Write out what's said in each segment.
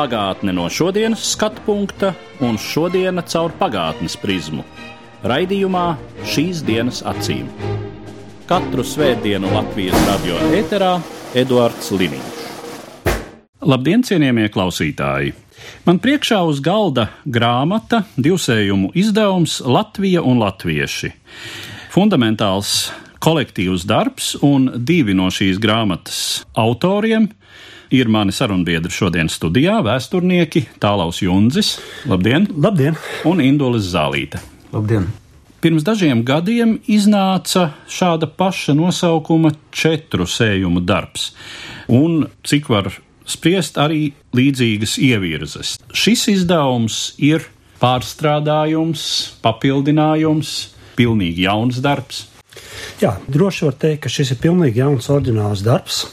Pagātne no šodienas skatu punkta un šodienas caur pagātnes prizmu. Raidījumā šīs dienas acīm. Katru svētdienu Latvijas radio eterā Eduards Liniņš. Labdien, cienījamie klausītāji! Man priekšā uz galda grāmata, divsējumu izdevums Latvija un Latvieši. Fundamentāls kolektīvs darbs, un divi no šīs grāmatas autoriem ir mani sarunbiedri šodienas studijā - vēsturnieki Tālaus Junzis, labdien, Labdien! un Indulis Zālīte. Labdien! Pirms dažiem gadiem iznāca šāda paša nosaukuma četru sējumu darbs, un cik var spriest arī līdzīgas ievirzes. Šis izdevums ir pārstrādājums, papildinājums, pilnīgi jauns darbs. Jā, droši var teikt, ka šis ir pilnīgi jauns, oriģināls darbs.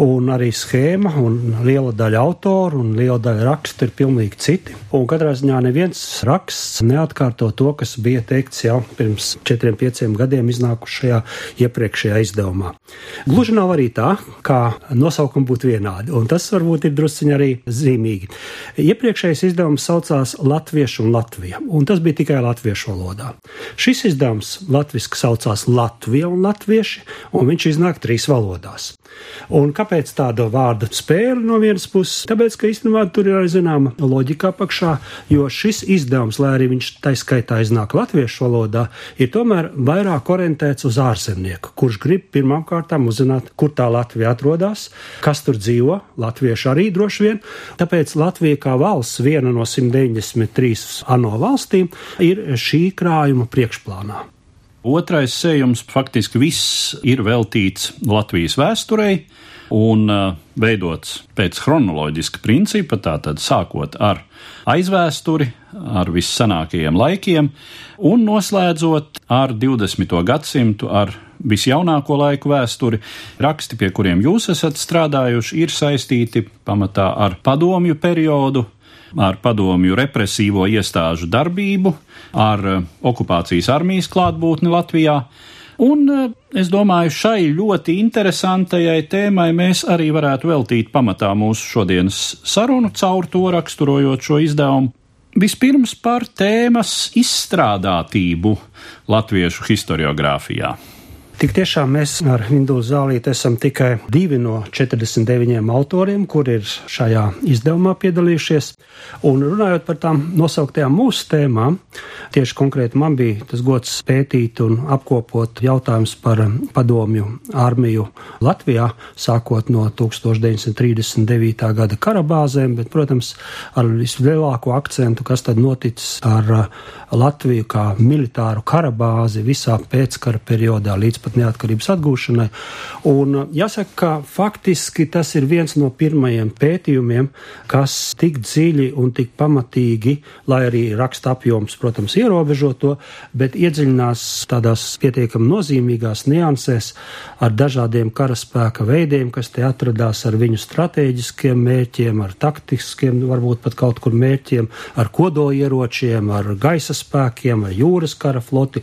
Un arī schēma, un liela daļa autoru un liela daļa rakstu ir pilnīgi citi. Un katrā ziņā neviens raksts neatkārto to, kas bija teikts jau pirms četriem, pieciem gadiem iznākušajā iepriekšējā izdevumā. Gluži nav arī tā, kā nosaukumi būtu vienādi, un tas varbūt ir drusciņi arī zīmīgi. Iepriekšējais izdevums saucās Latviešu un Latvija, un tas bija tikai latviešu valodā. Šis izdevums latviski saucās Latvija un Latvieši, un viņš iznāk trīs valodās. Un kāpēc tāda vārda spēle no vienas puses? Tāpēc, ka īstenībā tur ir arī zināma loģika apakšā, jo šis izdevums, lai arī viņš taiskaitā iznāk latviešu valodā, ir tomēr vairāk orientēts uz ārzemnieku, kurš grib pirmām kārtām uzzināt, kur tā Latvija atrodas, kas tur dzīvo, latvieši arī droši vien. Tāpēc Latvija kā valsts, viena no 193 ANO valstīm, ir šī krājuma priekšplānā. Otrais sējums faktiski viss ir veltīts Latvijas vēsturei un uh, veidots pēc chronoloģiska principa, tātad sākot ar aizvēsturi, ar vissanākajiem laikiem un noslēdzot ar 20. gadsimtu, ar visjaunāko laiku vēsturi. Raksti, pie kuriem jūs esat strādājuši, ir saistīti pamatā ar padomju periodu, ar padomju represīvo iestāžu darbību, ar eh, okupācijas armijas klātbūtni Latvijā. Un eh, es domāju, šai ļoti interesantajai tēmai mēs arī varētu veltīt pamatā mūsu šodienas sarunu, caur to raksturojot šo izdevumu. Vispirms par tēmas izstrādātību latviešu historiografijā. Tik tiešām mēs ar Indulu Zālīti esam tikai divi no 49 autoriem, kur ir šajā izdevumā piedalījušies. Un runājot par tām nosauktajām mūsu tēmām, tieši konkrēti man bija tas gods pētīt un apkopot jautājumus par padomju armiju Latvijā, sākot no 1939. gada karabāzēm, bet, protams, ar vislielāko akcentu, kas tad noticis ar Latviju kā militāru karabāzi visā pēckara periodā līdz pat neatkarības atgūšanai. Un jāsaka, ka faktiski tas ir viens no pirmajiem pētījumiem, kas tik dziļi un tik pamatīgi, lai arī raksta apjoms, protams, ierobežo to, bet iedziļinās tādās pietiekami nozīmīgās niansēs ar dažādiem karaspēka veidiem, kas te atradās ar viņu strateģiskiem mērķiem, ar taktiskiem, varbūt pat kaut kur mērķiem, ar kodolieročiem, ar gaisa spēkiem, ar jūras kara floti.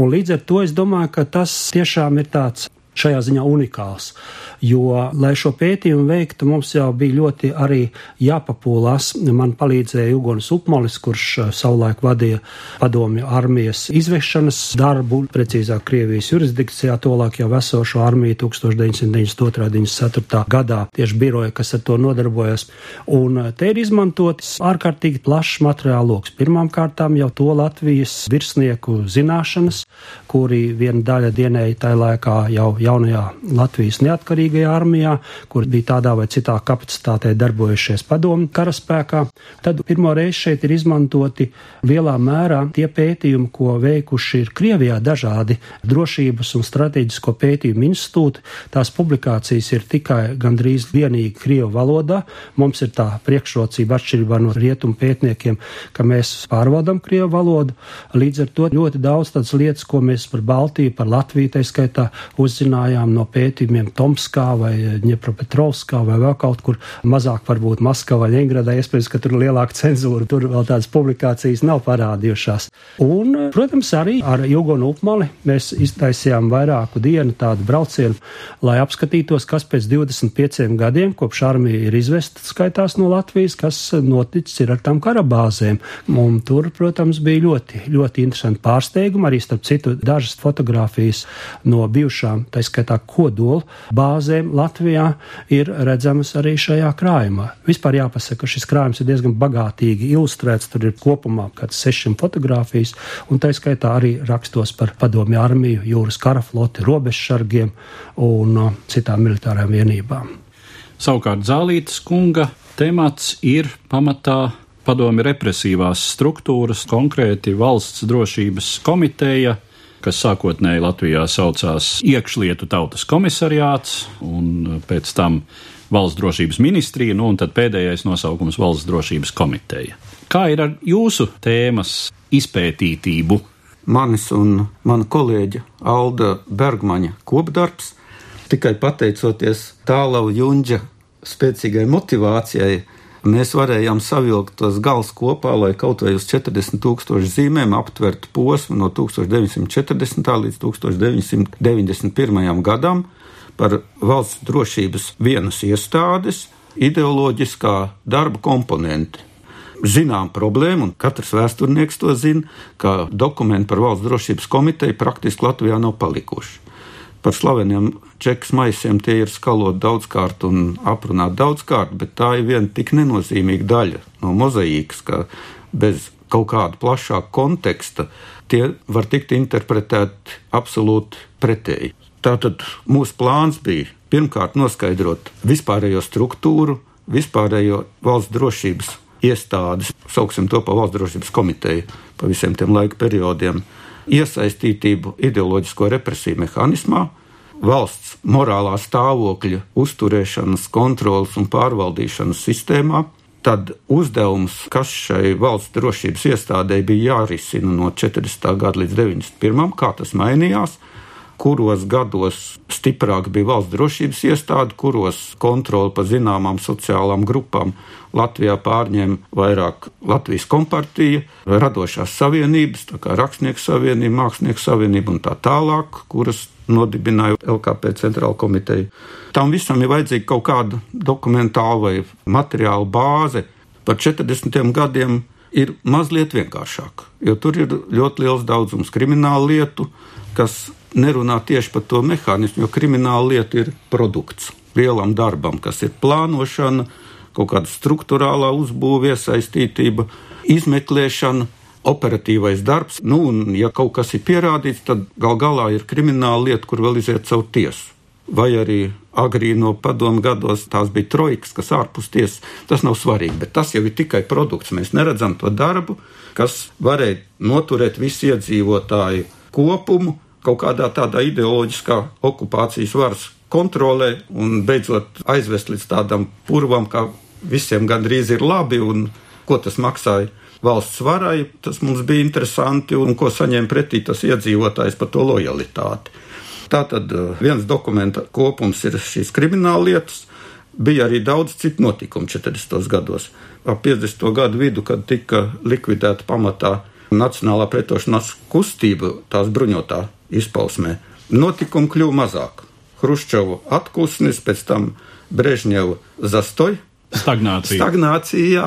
Un līdz ar to es domāju, ka tas tiešām ir tāds šajā ziņā unikāls. Jo, lai šo pētījumu veiktu, mums jau bija ļoti arī jāpapūlās. Man palīdzēja Ugonis Upmalis, kurš savulaik vadīja padomju armijas izvešanas darbu, precīzāk Krievijas jurisdikcijā, tolāk jau esošo armiju 1992.-94. gadā, tieši biroja, kas ar to nodarbojas. Un te ir izmantots ārkārtīgi plašs materiāla lokus. Pirmām kārtām jau to Latvijas virsnieku zināšanas, kuri viena daļa dienēja tajā laikā jau jaunajā Latvijas neatkarīgajā armijā, kur bija tādā vai citā kapacitātē darbojušies padomu karaspēkā. Tad pirmo reizi šeit ir izmantoti lielā mērā tie pētījumi, ko veikuši ir Krievijā dažādi drošības un strateģisko pētījumu institūti. Tās publikācijas ir tikai gandrīz vienīgi Krievu valodā. Mums ir tā priekšrocība atšķirībā no rietumu pētniekiem, ka mēs pārvaldam Krievu valodu. Līdz ar to ļoti daudz tādas lietas, ko mēs par Baltiju, par Latviju, tā skaitā, uzzinājām no pētījumiem Tomskā vai Ņepropetrovskā vai vēl kaut kur mazāk varbūt Maskavā, Ļengradā, iespējams, ka tur ir lielāka cenzūra, tur vēl tādas publikācijas nav parādījušās. Un, protams, arī ar Jugonu upmali mēs iztaisījām vairāku dienu tādu braucienu, lai apskatītos, kas pēc 25 gadiem, kopš armija ir izvesta skaitās no Latvijas, kas noticis ir ar tām karabāzēm. Un tur, protams, bija ļoti, ļoti interesanti pārsteigumi, arī starp citu dažas fotogrāfijas no bijušām, tā skaitā kodola bāzēm Latvijā ir redzamas arī šajā krājumā. Vispār jāpasaka, ka šis krājums ir diezgan bagātīgi ilustrēts, tur ir kopumā kāds sešiem fotogrāfijas, un tā skaitā arī rakstos par padomju armiju, jūras karafloti, robežsargiem un uh, citām militārām vienībām. Savukārt Zālītas kunga temats ir pamatā padomi represīvās struktūras, konkrēti valsts drošības komiteja, kas sākotnēji Latvijā saucās iekšlietu tautas komisariāts un pēc tam valsts drošības ministrija, nu un tad pēdējais nosaukums valsts drošības komiteja. Kā ir ar jūsu tēmas izpētītību? Manis un mana kolēģa Alda Bergmaņa kopdarbs tikai pateicoties tālau Junģa spēcīgai motivācijai, mēs varējām savilkt tos gals kopā, lai kaut vai uz 40 tūkstošu zīmēm aptvertu posmu no 1940. līdz 1991. gadam par valsts drošības vienas iestādes ideoloģiskā darba komponenti. Zinām problēmu, un katrs vēsturnieks to zina, ka dokumenti par valsts drošības komiteju praktiski Latvijā nav palikuši. Par slaveniem čekas maisiem tie ir skaloti daudzkārt un aprunāti daudzkārt, bet tā ir viena tik nenozīmīga daļa no mozaīkas, ka bez kaut kāda plašāka konteksta tie var tikt interpretēti absolūti pretēji. Tātad mūsu plāns bija pirmkārt noskaidrot vispārējo struktūru, vispārējo valsts drošības iestādes, sauksim to par valsts drošības komiteju pa visiem tiem laika periodiem iesaistītību ideoloģisko represiju mehānismā, valsts morālā stāvokļa uzturēšanas, kontrolas un pārvaldīšanas sistēmā, tad uzdevums, kas šai valsts drošības iestādē bija jārisina no 40. gada līdz 91. kā tas mainījās, kuros gados stiprāk bija valsts drošības iestāde, kuros kontroli pa zināmām sociālām grupām Latvijā pārņēma vairāk Latvijas kompartija, radošās savienības, tā kā Rakstnieku savienība, Mākslinieku savienība un tā tālāk, kuras nodibināja LKP centrāla komiteja. Tam visam ir vajadzīga kaut kāda dokumentāla vai materiāla bāze. Par 40 gadiem ir mazliet vienkāršāk, jo tur ir ļoti liels daudzums kriminālu lietu, kas nerunā tieši par to mehānismu, jo krimināla lieta ir produkts lielam darbam, kas ir plānošana, kaut kāda struktūrālā uzbūve, iesaistītība, izmeklēšana, operatīvais darbs. Nu, un, ja kaut kas ir pierādīts, tad gal galā ir krimināla lieta, kur vēl iziet caur tiesu. Vai arī agrīno padomu gados tās bija trojkas, kas ārpus tiesas. Tas nav svarīgi, bet tas jau ir tikai produkts. Mēs neredzam to darbu, kas varēja noturēt visu iedzīvotāju kopumu kaut kādā tādā ideoloģiskā okupācijas varas kontrolē un beidzot aizvest līdz tādam purvam, ka visiem gandrīz ir labi un ko tas maksāja valsts varai. Tas mums bija interesanti un ko saņēma pretī tas iedzīvotājs par to lojalitāti. Tātad eh, viens dokumenta kopums ir šīs krimināla lietas. Bija arī daudz citu notikumu 40. gados. Ap 50. gadu vidu, kad tika likvidēta pamatā Nacionālā pretošanās kustība, tās bruņotā izpausmē, notikumi kļuva mazāk. Hruščova atpūsnis, pēc tam Brežņeva zastoja. Stagnācija. Stagnācija, jā.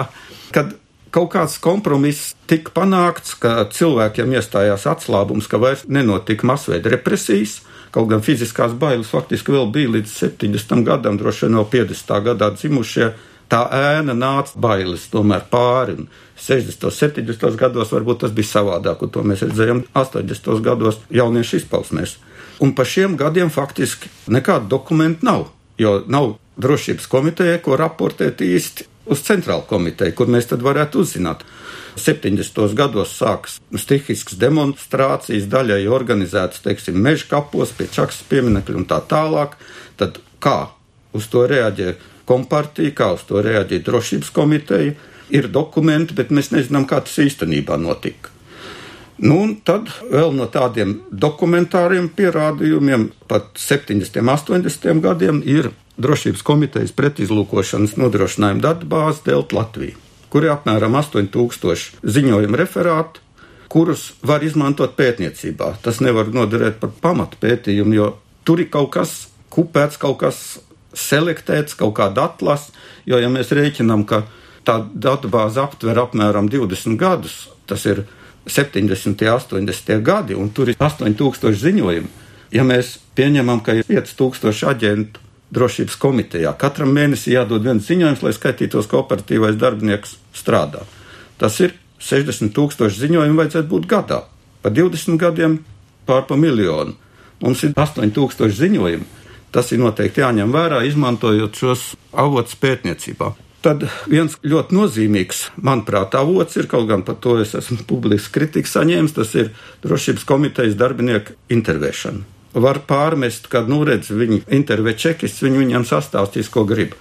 Kad kaut kāds kompromiss tika panākts, ka cilvēkiem iestājās atslābums, ka vairs nenotika masveida represijas. Kaut gan fiziskās bailes faktiski vēl bija līdz 70. gadam, droši vien vēl 50. gadā dzimušie. Tā ēna nāca bailes tomēr pāri. Un 60. un 70. gados varbūt tas bija savādāk, un to mēs redzējām 80. gados jauniešu izpausmēs. Un pa šiem gadiem faktiski nekādu dokumentu nav, jo nav drošības komiteja, ko raportēt īsti uz centrālu komiteju, kur mēs tad varētu uzzināt. 70. gados sākas stihiskas demonstrācijas, daļai organizētas, teiksim, meža kapos, pie čakas pieminekļa un tā tālāk. Tad kā uz to reaģē kompartija, kā uz to reaģē drošības komiteja? Ir dokumenti, bet mēs nezinām, kā tas īstenībā notika. Nu, un tad vēl no tādiem dokumentāriem pierādījumiem, pat 70. un 80. gadiem, ir Drošības komitejas pretizlūkošanas nodrošinājuma datubāze Delta Latvija, kur ir apmēram 8000 ziņojumu referātu, kurus var izmantot pētniecībā. Tas nevar noderēt par pamatu pētījumu, jo tur ir kaut kas kupēts, kaut kas selektēts, kaut kāda atlase, jo, ja mēs rēķinām, ka tā datubāze aptver apmēram 20 gadus, tas ir 70. un 80. gadi, un tur ir 8000 ziņojumu. Ja mēs pieņemam, ka ir 5000 aģentu drošības komitejā, katram mēnesī jādod viens ziņojums, lai skaitītos kooperatīvais darbinieks strādā. Tas ir 60 tūkstoši ziņojumu vajadzētu būt gadā. Pa 20 gadiem pār pa miljonu. Mums ir 8000 ziņojumu. Tas ir noteikti jāņem vērā, izmantojot šos avotus pētniecībā. Tad viens ļoti nozīmīgs, manuprāt, avots ir, kaut gan par to es esmu publiski kritiku saņēmis, tas ir drošības komitejas darbinieku intervēšana. Var pārmest, kad, nu, redz, viņi intervē čekists, viņi viņam sastāstīs, ko grib.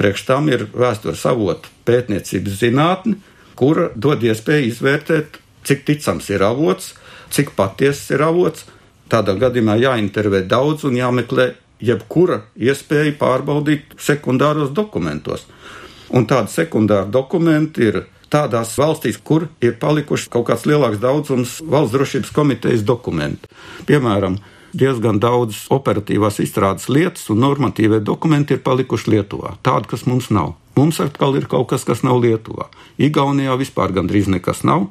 Priekš tam ir vēstures avotu pētniecības zinātne, kura dod iespēju izvērtēt, cik ticams ir avots, cik patiesas ir avots. Tādā gadījumā jāintervē daudz un jāmeklē jebkura iespēja pārbaudīt sekundāros dokumentos. Un tādi sekundāri dokumenti ir tādās valstīs, kur ir palikuši kaut kāds lielāks daudzums valsts drošības komitejas dokumentu. Piemēram, diezgan daudz operatīvās izstrādes lietas un normatīvie dokumenti ir palikuši Lietuvā. Tādi, kas mums nav. Mums atkal ir kaut kas, kas nav Lietuvā. Igaunijā vispār gandrīz nekas nav.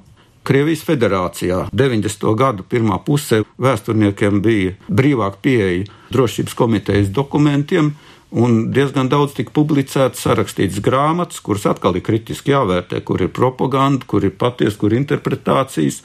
Krievijas federācijā 90. gadu pirmā pusē vēsturniekiem bija brīvāka pieeja drošības komitejas dokumentiem, Un diezgan daudz tika publicēts, sarakstīts grāmatas, kuras atkal ir kritiski jāvērtē, kur ir propaganda, kur ir patiesa, kur ir interpretācijas.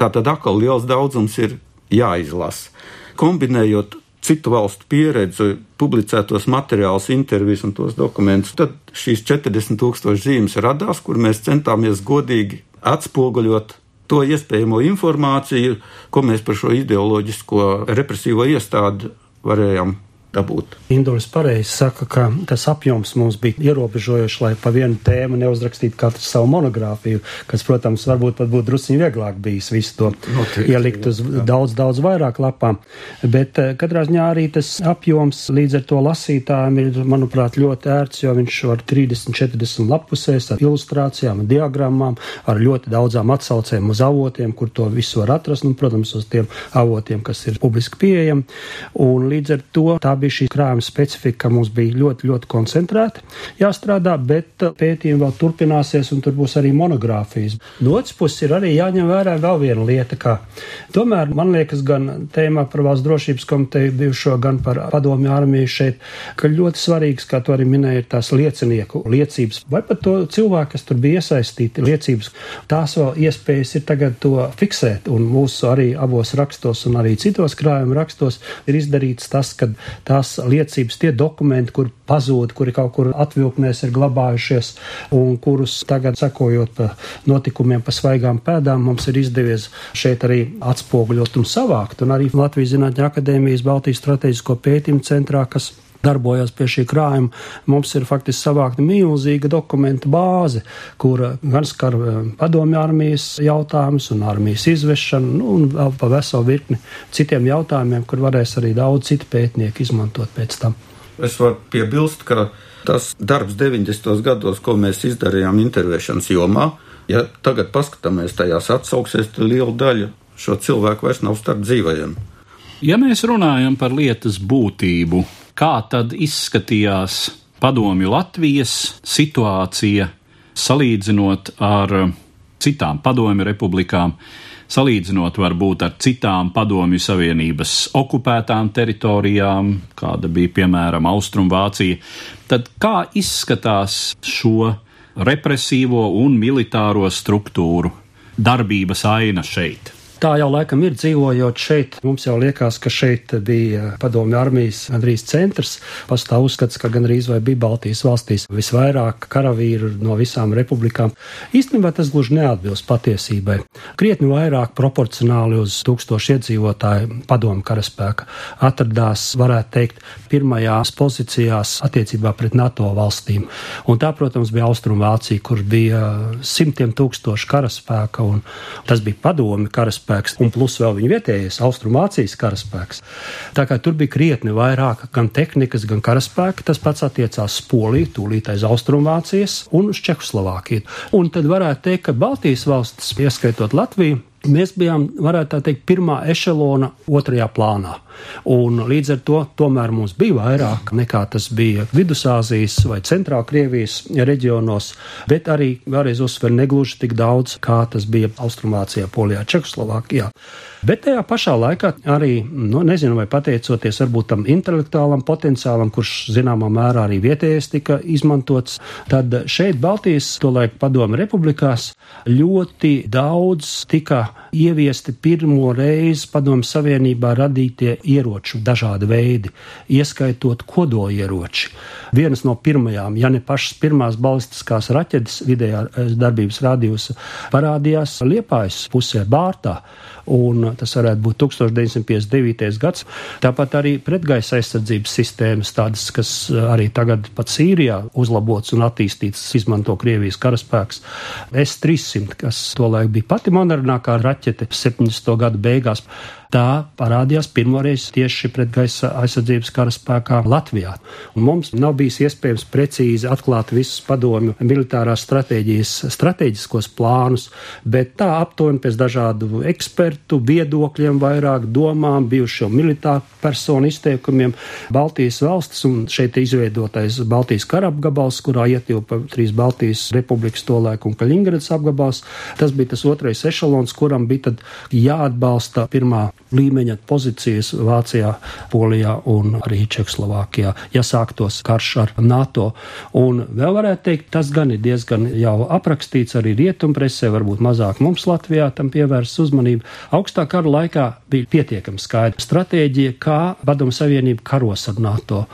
Tā tad atkal liels daudzums ir jāizlasa. Kombinējot citu valstu pieredzi, publicētos materiālus, intervijas un tos dokumentus, tad šīs 40 tūkstoši zīmes radās, kur mēs centāmies godīgi atspoguļot to iespējamo informāciju, ko mēs par šo ideoloģisko represīvo iestādi varējām dabūt. Indulis pareizi saka, ka tas apjoms mums bija ierobežojošs, lai pa vienu tēmu neuzrakstītu katru savu monogrāfiju, kas, protams, varbūt pat būtu drusciņi vieglāk bijis visu to Noteikti, ielikt uz jā. daudz, daudz vairāk lapām. Bet eh, katrā ziņā arī tas apjoms līdz ar to lasītājiem ir, manuprāt, ļoti ērts, jo viņš var 30, 40 lapusēs ar ilustrācijām, diagrammām, ar ļoti daudzām atsaucēm uz avotiem, kur to visu var atrast, un, protams, uz tiem avotiem, kas ir publiski pieejami. Un līdz ar to tā bija šī krājuma specifika, ka mums bija ļoti, ļoti koncentrēti jāstrādā, bet uh, pētījumi vēl turpināsies un tur būs arī monogrāfijas. No otras puses ir arī jāņem vērā vēl viena lieta, ka tomēr man liekas gan tēmā par valsts drošības komiteju bijušo, gan par padomju armiju šeit, ka ļoti svarīgs, kā to arī minēja, ir tās liecinieku liecības vai pat to cilvēku, kas tur bija iesaistīti liecības. Tās vēl iespējas ir tagad to fiksēt un mūsu arī abos rakstos un arī citos krājuma rakstos ir izdarīts tas, ka tās liecības, tie dokumenti, kur pazūd, kuri kaut kur atvilknēs ir glabājušies un kurus tagad, sekojot pa notikumiem pa svaigām pēdām, mums ir izdevies šeit arī atspoguļot un savākt. Un arī Latvijas Zinātņu akadēmijas Baltijas strateģisko pētījumu centrā, kas darbojās pie šī krājuma, mums ir faktiski savākta milzīga dokumenta bāze, kur gan skar eh, padomju armijas jautājumus un armijas izvešanu, nu, un vēl pa veselu virkni citiem jautājumiem, kur varēs arī daudz citu pētnieku izmantot pēc tam. Es varu piebilst, ka tas darbs 90. gados, ko mēs izdarījām intervēšanas jomā, ja tagad paskatāmies tajās atsauksies, tad liela daļa šo cilvēku vairs nav starp dzīvajiem. Ja mēs runājam par lietas būtību, kā tad izskatījās padomju Latvijas situācija salīdzinot ar citām padomju republikām, salīdzinot varbūt ar citām padomju savienības okupētām teritorijām, kāda bija piemēram Austrumvācija, tad kā izskatās šo represīvo un militāro struktūru darbības aina šeit? Tā jau laikam ir dzīvojot šeit. Mums jau liekas, ka šeit bija padomju armijas gandrīz centrs. Pastāv uzskats, ka gandrīz vai bija Baltijas valstīs visvairāk karavīru no visām republikām. Īstenībā tas gluži neatbilst patiesībai. Krietni vairāk proporcionāli uz tūkstošu iedzīvotāju padomju karaspēka atradās, varētu teikt, pirmajās pozīcijās attiecībā pret NATO valstīm. Un tā, protams, bija Austrumvācija, kur bija simtiem tūkstošu karaspēka, un tas bija padomju karaspēks karaspēks, un plus vēl viņa vietējais Austrumācijas karaspēks. Tā kā tur bija krietni vairāk gan tehnikas, gan karaspēka, tas pats attiecās Poliju, tūlīt aiz Austrumvācijas un uz Čehoslovākiju. Un tad varētu teikt, ka Baltijas valstis, ieskaitot Latviju, mēs bijām, varētu tā teikt, pirmā ešelona otrajā plānā. Un līdz ar to tomēr mums bija vairāk nekā tas bija Vidusāzijas vai Centrāla Krievijas reģionos, bet arī vēlreiz uzsver negluži tik daudz, kā tas bija Austrumvācijā, Polijā, Čehoslovākijā. Bet tajā pašā laikā arī, nu, nezinu, vai pateicoties varbūt tam intelektuālam potenciālam, kurš zināmā mērā arī vietējais tika izmantots, tad šeit Baltijas tolaik padomu republikās ļoti daudz tika ieviesti pirmo reizi padomu savienībā radītie ieroču dažādi veidi, ieskaitot kodolieroči. Vienas no pirmajām, ja ne pašas pirmās balistiskās raķetes vidējā darbības rādījusa parādījās Liepājas pusē Bārtā un tas varētu būt 1959. gads. Tāpat arī pretgaisa aizsardzības sistēmas, tādas, kas eh, arī tagad pat Sīrijā uzlabots un attīstīts, izmanto Krievijas karaspēks. S-300, kas tolaik bija pati modernākā raķete 70. gadu beigās, tā parādījās pirmoreiz tieši pret gaisa aizsardzības karaspēkā Latvijā. Un mums nav bijis iespējams precīzi atklāt visus padomju militārās stratēģijas strateģiskos plānus, bet tā aptuveni pēc dažādu ekspertu viedokļiem, vairāk domām, bijušo militāru personu izteikumiem Baltijas valstis un šeit izveidotais Baltijas kara apgabals, kurā ietilpa trīs Baltijas republikas tolaik un Kaļingrads apgabals. Tas bija tas otrais ešalons, kuram bija jāatbalsta pirmā līmeņa pozīcijas Vācijā, Polijā un arī Čehoslovākijā, ja sāktos karš ar NATO. Un vēl varētu teikt, tas gan ir diezgan jau aprakstīts arī rietumpresē, varbūt mazāk mums Latvijā tam pievērst uzmanību. Augstā kara laikā bija pietiekami skaidra stratēģija, kā Padomu Savienība karos ar NATO.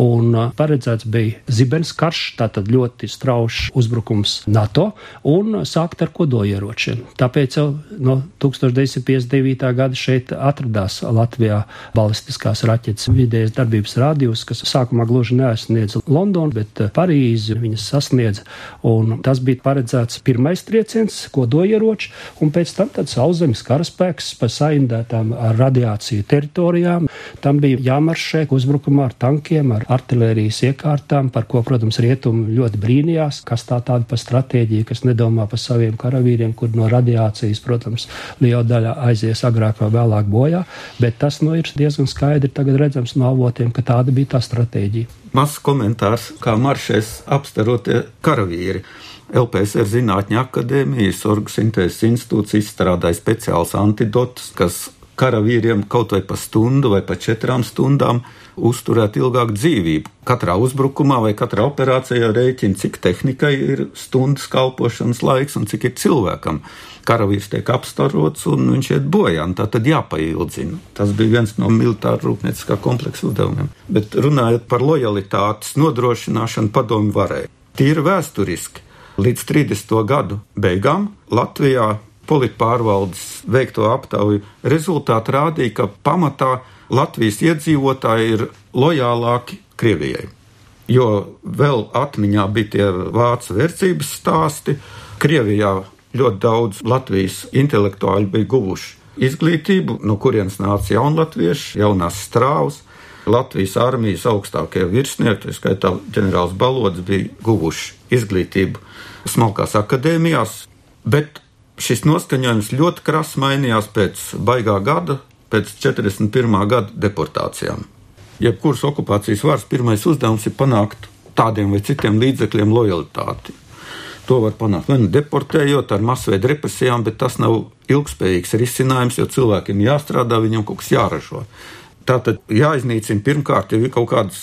Un uh, paredzēts bija zibens karš, tātad ļoti straušs uzbrukums NATO un sākt ar kodolieročiem. Tāpēc jau no 1959. gada šeit atradās Latvijā balistiskās raķetes vidējas darbības rādījus, kas sākumā gluži neaizsniedz Londonu, bet eh, Parīzi viņas sasniedz. Un tas bija paredzēts pirmais trieciens, kodolieroči, un pēc tam tad sauszemes karaspēks pa saindētām ar radiāciju teritorijām. Tam bija jāmaršē uzbrukumā ar tankiem, ar artilērijas iekārtām, par ko, protams, rietumi ļoti brīnījās, kas tā tāda pa stratēģija, kas nedomā par saviem karavīriem, kur no radiācijas, protams, liela daļa aizies agrāk vai vēlāk bojā, bet tas nu, ir diezgan skaidri redzams no avotiem, ka tāda bija tā stratēģija. Mazs komentārs, kā maršēs apstarotie karavīri. LPSR Zinātņu akadēmijas orgasintēzes institūts izstrādāja speciāls antidots, kas karavīriem kaut vai pa stundu vai pa četrām stundām uzturēt ilgāku dzīvību. Katrā uzbrukumā vai katrā operācijā rēķina, cik tehnikai ir stundas kalpošanas laiks un cik ir cilvēkam. Karavīrs tiek apstarots un viņš iet bojā, un tā tad jāpaildzina. Tas bija viens no militāra rūpnieciskā kompleksa uzdevumiem. Bet runājot par lojalitātes nodrošināšanu, padomu varēja. Tīri vēsturiski. Līdz 30. gadu beigām Latvijā politpārvaldes veikto aptauju rezultāti rādīja, ka pamatā Latvijas iedzīvotāji ir lojālāki Krievijai. Jo vēl atmiņā bija tie vācu vērtības stāsti. Krievijā ļoti daudz Latvijas intelektuāļu bija guvuši izglītību, no kurienes nāca jaunatvieši, jaunās strāvas. Latvijas armijas augstākie virsnieki, tā skaitā ģenerālis Balodis, bija guvuši izglītību smalkās akadēmijās, bet šis noskaņojums ļoti krasi mainījās pēc baigā gada, pēc 41. gada deportācijām. Jebkuras okupācijas varas pirmais uzdevums ir panākt tādiem vai citiem līdzekļiem lojalitāti. To var panākt vai nu deportējot ar masveida represijām, bet tas nav ilgspējīgs risinājums, jo cilvēkiem jāstrādā, viņam kaut kas jāražo. Tā tad jāiznīcina pirmkārt jau kaut kādas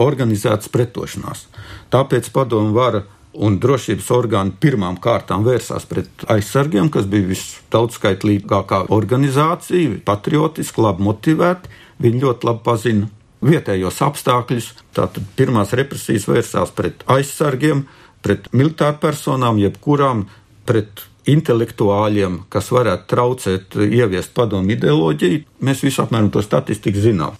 organizētas pretošanās. Tāpēc padomu vara un drošības orgāni pirmām kārtām vērsās pret aizsargiem, kas bija visdaudzskaitlīgākā organizācija, patriotiski, labi motivēti. Viņi ļoti labi pazina vietējos apstākļus. Tātad pirmās represijas vērsās pret aizsargiem, pret militāru personām, jebkurām pret intelektuāļiem, kas varētu traucēt ieviest padomu ideoloģiju. Mēs visi apmēram to statistiku zinām.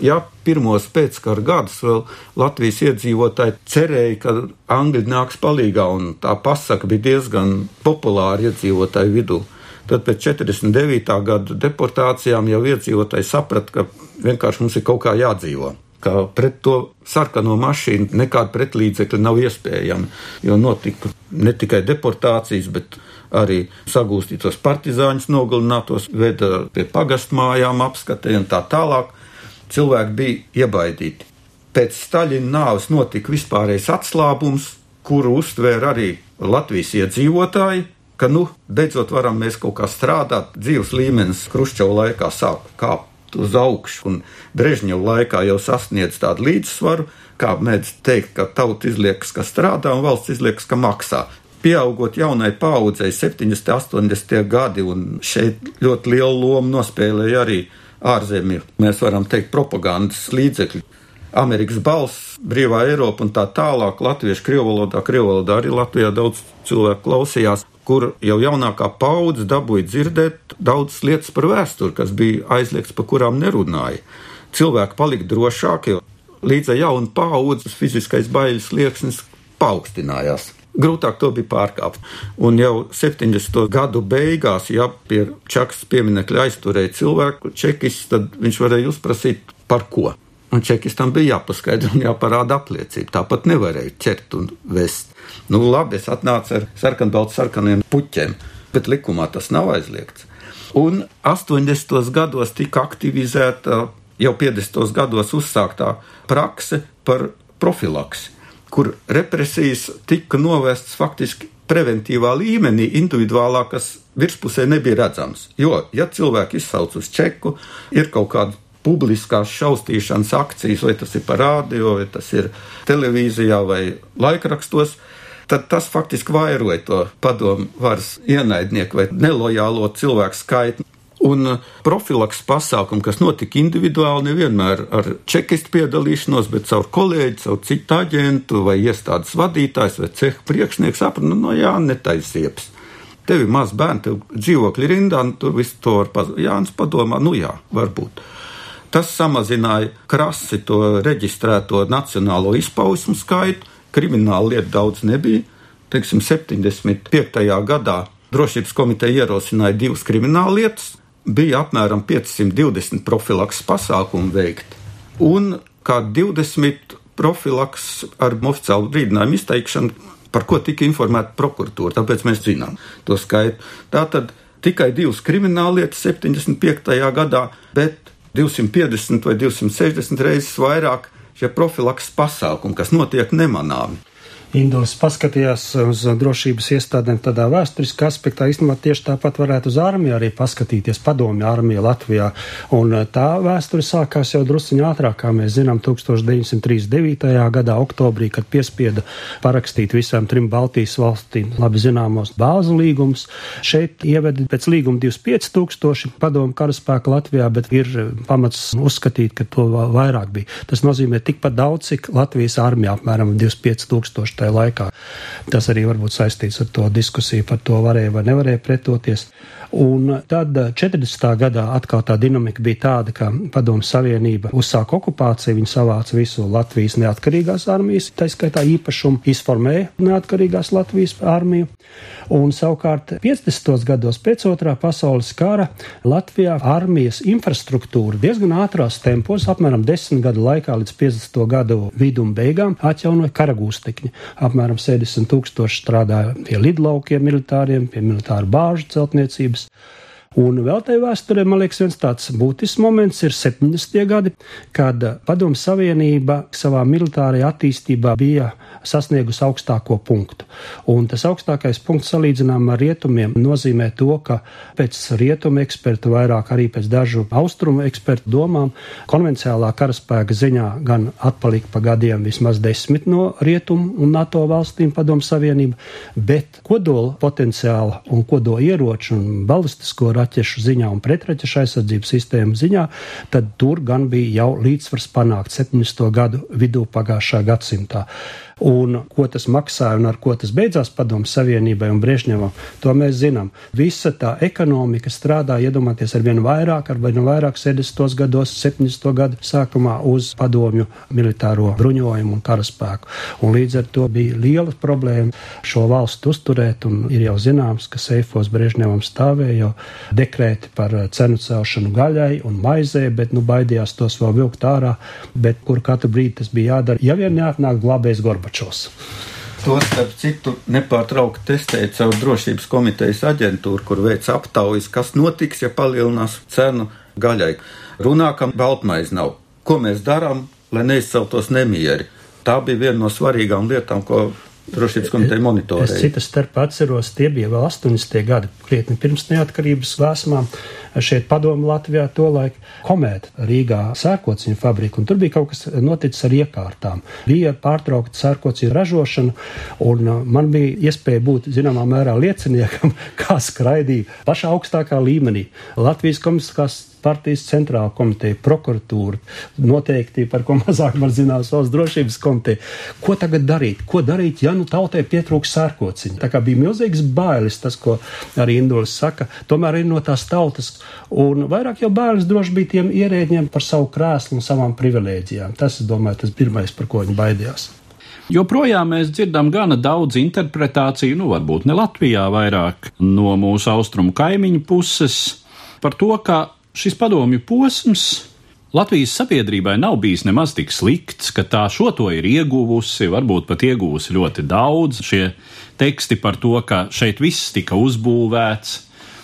Ja pirmos pēckara gadus vēl Latvijas iedzīvotāji cerēja, ka Angļi nāks palīgā, un tā pasaka bija diezgan populāra iedzīvotāju vidū, tad pēc 49. gada deportācijām jau iedzīvotāji saprata, ka vienkārši mums ir kaut kā jādzīvot ka pret to sarkano mašīnu nekāda pretlīdzekļa nav iespējama. Jo notika ne tikai deportācijas, bet arī sagūstītos partizāņus nogalinātos, veda pie pagastmājām apskatē un tā tālāk cilvēki bija iebaidīti. Pēc Staļina nāves notika vispārējais atslābums, kuru uztvēra arī Latvijas iedzīvotāji, ka, nu, beidzot varam mēs kaut kā strādāt, dzīves līmenis Kruščova laikā sāk kāpt uz augšu, un Brežņeva laikā jau sasniedz tādu līdzsvaru, kā mēdz teikt, ka tauta izliekas, ka strādā, un valsts izliekas, ka maksā. Pieaugot jaunai paudzei, 70, 80 gadi, un šeit ļoti lielu lomu nospēlēja arī ārzemju, mēs varam teikt, propagandas līdzekļi. Amerikas balss, brīvā Eiropa un tā tālāk, latviešu krievu valodā, krievu valodā arī Latvijā daudz cilvēku klausījās, kur jau jaunākā paudze dabūja dzirdēt daudzas lietas par vēsturi, kas bija aizliegts, par kurām nerunāja. Cilvēki palika drošāki, jo līdz ar jaunu paudzes fiziskais bailes liekas paaugstinājās grūtāk to bija pārkāpt. Un jau 70. gadu beigās, ja pie Čakas pieminekļa aizturēja cilvēku čekis, tad viņš varēja uzprasīt par ko. Un čekistam bija jāpaskaidro un jāparāda apliecība. Tāpat nevarēja ķert un vest. Nu, labi, es atnācu ar sarkanbaltu sarkaniem puķiem, bet likumā tas nav aizliegts. Un 80. gados tika aktivizēta jau 50. gados uzsāktā prakse par profilaksi kur represijas tika novestas faktiski preventīvā līmenī, individuālā, kas virspusē nebija redzams. Jo, ja cilvēki izsauc uz čeku, ir kaut kāda publiskās šausmīšanas akcijas, vai tas ir par rādio, vai tas ir televīzijā vai laikrakstos, tad tas faktiski vairoja to padomu varas ienaidnieku vai nelojālo cilvēku skaitu. Un uh, profilaks pasākumi, kas notika individuāli, nevienmēr ar čekistu piedalīšanos, bet caur kolēģi, caur citu aģentu vai iestādes vadītājs vai cehu priekšnieks saprata, nu, no jā, netaisieps. Tev ir maz bērni, tev dzīvokļi rindā, un tur viss to var pazudīt. Jānis padomā, nu jā, varbūt. Tas samazināja krasi to reģistrēto nacionālo izpausmu skaitu, krimināla lieta daudz nebija. Teiksim, 75. gadā Drošības komiteja ierosināja divas krimināla lietas, bija apmēram 520 profilaks pasākumu veikti, un kā 20 profilaks ar oficiālu brīdinājumu izteikšanu, par ko tika informēta prokuratūra. Tāpēc mēs zinām to skaitu. Tātad tikai divas krimināllietas 75. gadā, bet 250 vai 260 reizes vairāk šie profilaks pasākumi, kas notiek nemanāmi. Indus paskatījās uz drošības iestādēm tādā vēsturiskā aspektā, īstenībā tieši tāpat varētu uz armiju arī paskatīties, padomju armija Latvijā. Un eh, tā vēsture sākās jau drusciņā ātrāk, kā mēs zinām, 1939. gadā oktobrī, kad piespieda parakstīt visām trim Baltijas valstīm labi zināmos bāzu līgumus. Šeit ievedi pēc līguma 25 tūkstoši padomu karaspēka Latvijā, bet ir pamats uzskatīt, ka to vairāk bija. Tas nozīmē tikpat daudz, cik Latvijas armija apmēram 25 tūkstoši tajā laikā. Tas arī varbūt saistīts ar to diskusiju par to, varēja vai nevarēja pretoties. Un tad 40. gadā atkal tā dinamika bija tāda, ka Padomu Savienība uzsāka okupāciju, viņi savāca visu Latvijas neatkarīgās armijas, tā skaitā īpašumu, izformēja neatkarīgās Latvijas armiju. Un savukārt 50. gados pēc otrā pasaules kara Latvijā armijas infrastruktūra diezgan ātrās tempos, apmēram 10 gadu laikā līdz 50. gadu vidum beigām, atjaunoja karagūstekņi. Apmēram 70 tūkstoši strādāja pie lidlaukiem militāriem, pie militāru bāžu celtniecības. lives Un vēl tajā vēsturē, man liekas, viens tāds būtisks moments ir 70. gadi, kad Padomu Savienība savā militārajā attīstībā bija sasniegusi augstāko punktu. Un tas augstākais punkts salīdzinām ar rietumiem nozīmē to, ka pēc rietumu ekspertu, vairāk arī pēc dažu austrumu ekspertu domām, konvencionālā karaspēka ziņā gan atpalika pa gadiem vismaz desmit no rietumu un NATO valstīm Padomu Savienība, bet kodola potenciāla un kodola ieroču un balistisko raķešu ziņā un pretraķešu aizsardzības sistēmu ziņā, tad tur gan bija jau līdzsvars panākt 70. gadu vidū pagājušā gadsimtā. Un ko tas maksāja un ar ko tas beidzās Padomu Savienībai un Briežņevam, to mēs zinām. Visa tā ekonomika strādā, iedomājieties, ar vien vairāk, ar vien vairāk 70. gados, 70. gadu sākumā uz padomju militāro bruņojumu un karaspēku. Un līdz ar to bija liela problēma šo valstu uzturēt, un ir jau zināms, ka Seifos Briežņevam stāvēja jau dekrēti par cenu celšanu gaļai un maizē, bet nu baidījās tos vēl vilkt ārā, bet kur katru brīdi tas bija jādara, ja vien neatnāk glābējs Gorbačovs. Gorbačovs. To starp citu nepārtraukti testēja caur drošības komitejas aģentūru, kur veic aptaujas, kas notiks, ja palielinās cenu gaļai. Runā, ka baltmaize nav. Ko mēs darām, lai neizceltos nemieri? Tā bija viena no svarīgām lietām, ko drošības komiteja monitorēja. Es citas starpā atceros, tie bija vēl 80. gadi, krietni pirms neatkarības vēsmām šeit padomu Latvijā tolaik komēta Rīgā sērkociņu fabriku, un tur bija kaut kas noticis ar iekārtām. Bija pārtraukta sērkociņu ražošana, un uh, man bija iespēja būt zināmā mērā lieciniekam, kā skraidīja pašā augstākā līmenī. Latvijas komisijas partijas centrāla komiteja, prokuratūra, noteikti par ko mazāk var zinās valsts drošības komiteja. Ko tagad darīt? Ko darīt, ja nu tautai pietrūks sērkociņa? Tā kā bija milzīgs bailes, tas, ko arī Indulis saka, tomēr ir no tās tautas Un vairāk jau bērns droši bija tiem ierēģiem par savu krēslu un savām privilēģijām. Tas, es domāju, tas pirmais, par ko viņi baidījās. Joprojām mēs dzirdam gana daudz interpretāciju, nu, varbūt ne Latvijā, vairāk no mūsu austrumu kaimiņu puses, par to, ka šis padomju posms Latvijas sabiedrībai nav bijis nemaz tik slikts, ka tā šo to ir ieguvusi, varbūt pat ieguvusi ļoti daudz. Šie teksti par to, ka šeit viss tika uzbūvēts,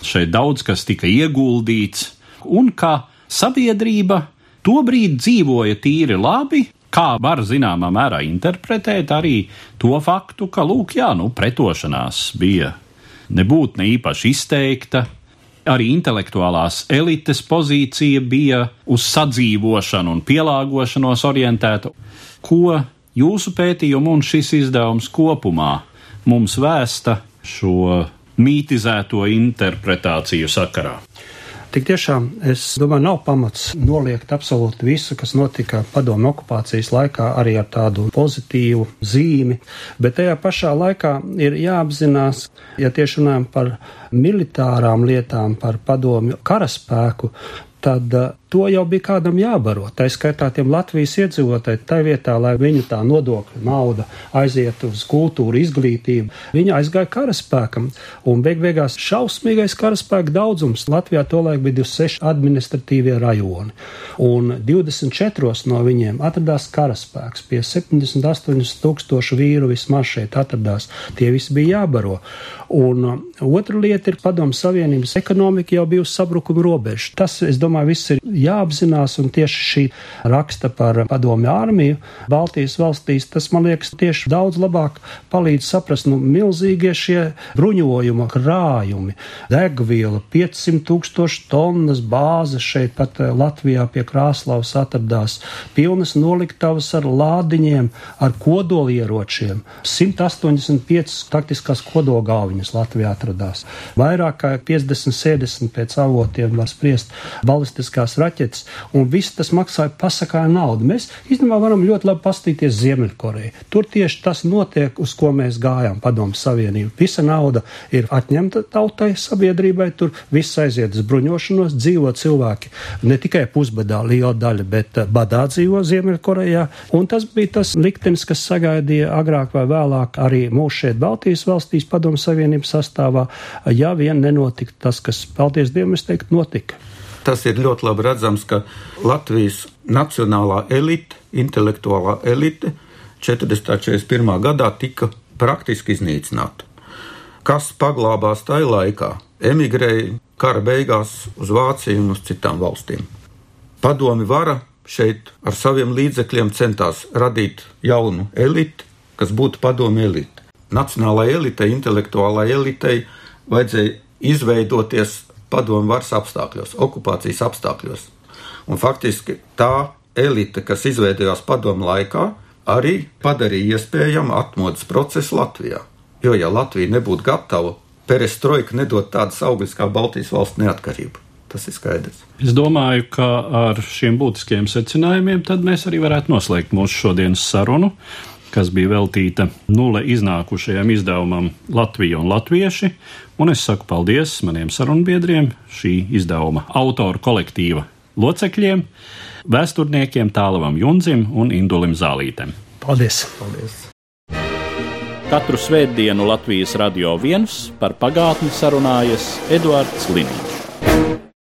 šeit daudz kas tika ieguldīts, un ka sabiedrība tobrīd dzīvoja tīri labi, kā var zināmā mērā interpretēt arī to faktu, ka, lūk, jā, nu, pretošanās bija nebūt ne īpaši izteikta, arī intelektuālās elites pozīcija bija uz sadzīvošanu un pielāgošanos orientēta. Ko jūsu pētījumu un šis izdevums kopumā mums vēsta šo mītizēto interpretāciju sakarā. Tik tiešām es domāju, nav pamats noliegt absolūti visu, kas notika padomu okupācijas laikā, arī ar tādu pozitīvu zīmi, bet tajā pašā laikā ir jāapzinās, ja tieši runājam par militārām lietām, par padomju karaspēku, tad to jau bija kādam jābaro. Tā skaitā tiem Latvijas iedzīvotājiem, tā vietā, lai viņu tā nodokļu nauda aizietu uz kultūru, izglītību, viņi aizgāja karaspēkam. Un beig beigās šausmīgais karaspēka daudzums Latvijā tolaik bija 26 administratīvie rajoni. Un 24 no viņiem atradās karaspēks. Pie 78 tūkstošu vīru vismaz šeit atradās. Tie visi bija jābaro. Un uh, otra lieta ir padomu savienības ekonomika jau bijusi sabrukuma robeža. Tas, es domāju, viss ir jāapzinās, un tieši šī raksta par padomju armiju Baltijas valstīs, tas man liekas tieši daudz labāk palīdz saprast, nu, milzīgie šie bruņojuma krājumi, degviela, 500 tūkstoši tonnas bāzes šeit pat eh, Latvijā pie Krāslavas atradās, pilnas noliktavas ar lādiņiem, ar kodolieročiem, 185 taktiskās kodolgalviņas Latvijā atradās. Vairāk kā 50, 70 pēc avotiem var spriest balistiskās raķetes raķetes, un viss tas maksāja pasakāju naudu. Mēs īstenībā varam ļoti labi paskatīties Ziemeļkoreju. Tur tieši tas notiek, uz ko mēs gājām padomu savienību. Visa nauda ir atņemta tautai, sabiedrībai, tur viss aiziet uz bruņošanos, dzīvo cilvēki ne tikai pusbadā, liela daļa, bet eh, badā dzīvo Ziemeļkorejā, un tas bija tas liktenis, kas sagaidīja agrāk vai vēlāk arī mūs šeit Baltijas valstīs padomu savienības sastāvā, ja vien nenotika tas, kas, paldies Dievam, es teiktu, notika tas ir ļoti labi redzams, ka Latvijas nacionālā elite, intelektuālā elite 40. un 41. gadā tika praktiski iznīcināta. Kas paglābās tajā laikā? Emigrēja kara beigās uz Vāciju un uz citām valstīm. Padomi vara šeit ar saviem līdzekļiem centās radīt jaunu eliti, kas būtu padomi elite. Nacionālajai elitei, intelektuālajai elitei vajadzēja izveidoties padomu varas apstākļos, okupācijas apstākļos. Un faktiski tā elite, kas izveidojās padomu laikā, arī padarīja iespējamu atmodas procesu Latvijā. Jo, ja Latvija nebūtu gatava, perestroika nedod tādas augļas kā Baltijas valsts neatkarība. Tas ir skaidrs. Es domāju, ka ar šiem būtiskiem secinājumiem mēs arī varētu noslēgt mūsu šodienas sarunu, kas bija veltīta nulle iznākušajam izdevumam Latvija un Latvieši. Un es saku paldies maniem sarunbiedriem, šī izdevuma autoru kolektīva locekļiem, vēsturniekiem Tālavam Junzim un Indulim Zālītem. Paldies! Paldies! Katru svētdienu Latvijas radio viens par pagātni sarunājas Eduards Liniņš.